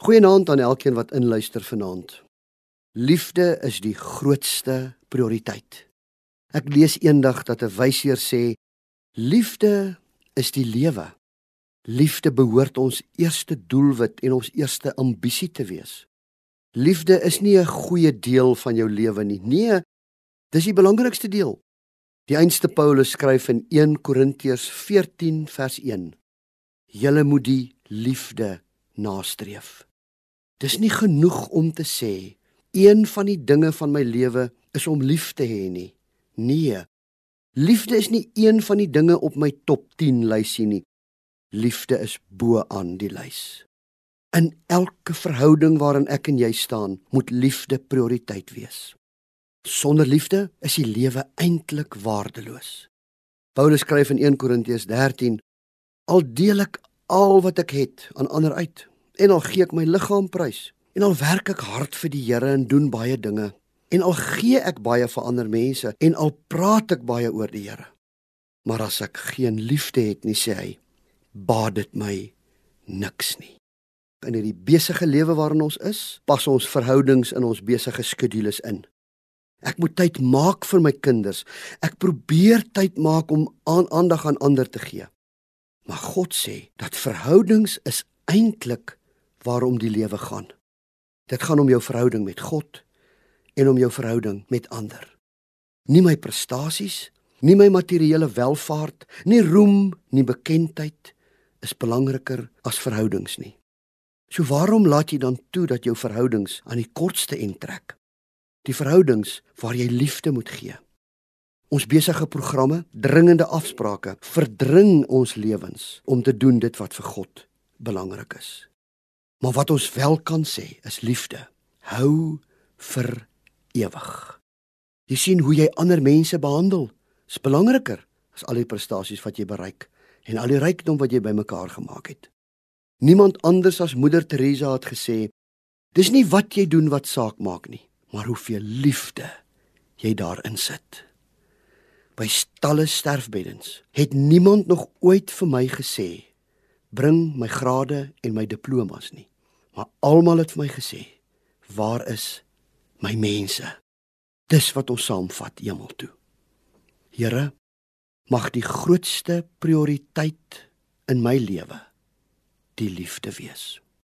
Goeienaand aan elkeen wat inluister vanaand. Liefde is die grootste prioriteit. Ek lees eendag dat 'n wysheer sê liefde is die lewe. Liefde behoort ons eerste doelwit en ons eerste ambisie te wees. Liefde is nie 'n goeie deel van jou lewe nie. Nee, dis die belangrikste deel. Die einste Paulus skryf in 1 Korintiërs 14 vers 1: Julle moet die liefde nastreef. Dis nie genoeg om te sê een van die dinge van my lewe is om lief te hê nie. Nee. Liefde is nie een van die dinge op my top 10 lysie nie. Liefde is bo aan die lys. In elke verhouding waarin ek en jy staan, moet liefde prioriteit wees. Sonder liefde is die lewe eintlik waardeloos. Paulus skryf in 1 Korintiërs 13: Al deel ek al wat ek het aan ander uit en al gee ek my liggaam prys. En al werk ek hard vir die Here en doen baie dinge. En al gee ek baie vir ander mense en al praat ek baie oor die Here. Maar as ek geen liefde het nie sê hy baat dit my niks nie. In hierdie besige lewe waarin ons is pas ons verhoudings in ons besige skedules in. Ek moet tyd maak vir my kinders. Ek probeer tyd maak om aan aandag aan ander te gee. Maar God sê dat verhoudings is eintlik waarom die lewe gaan dit gaan om jou verhouding met God en om jou verhouding met ander nie my prestasies nie my materiële welfaart nie roem nie bekendheid is belangriker as verhoudings nie. So waarom laat jy dan toe dat jou verhoudings aan die kortste end trek? Die verhoudings waar jy liefde moet gee. Ons besige programme, dringende afsprake verdring ons lewens om te doen dit wat vir God belangrik is. Maar wat ons wel kan sê is liefde hou vir ewig. Jy sien hoe jy ander mense behandel, is belangriker as al die prestasies wat jy bereik en al die rykdom wat jy bymekaar gemaak het. Niemand anders as Moeder Teresa het gesê: "Dis nie wat jy doen wat saak maak nie, maar hoeveel liefde jy daarin sit." By stalle sterfbeddens het niemand nog ooit vir my gesê: "Bring my grade en my diplomas nie." Maar almal het vir my gesê: "Waar is my mense?" Dis wat ons saamvat hemel toe. Here, mag die grootste prioriteit in my lewe die liefde wees.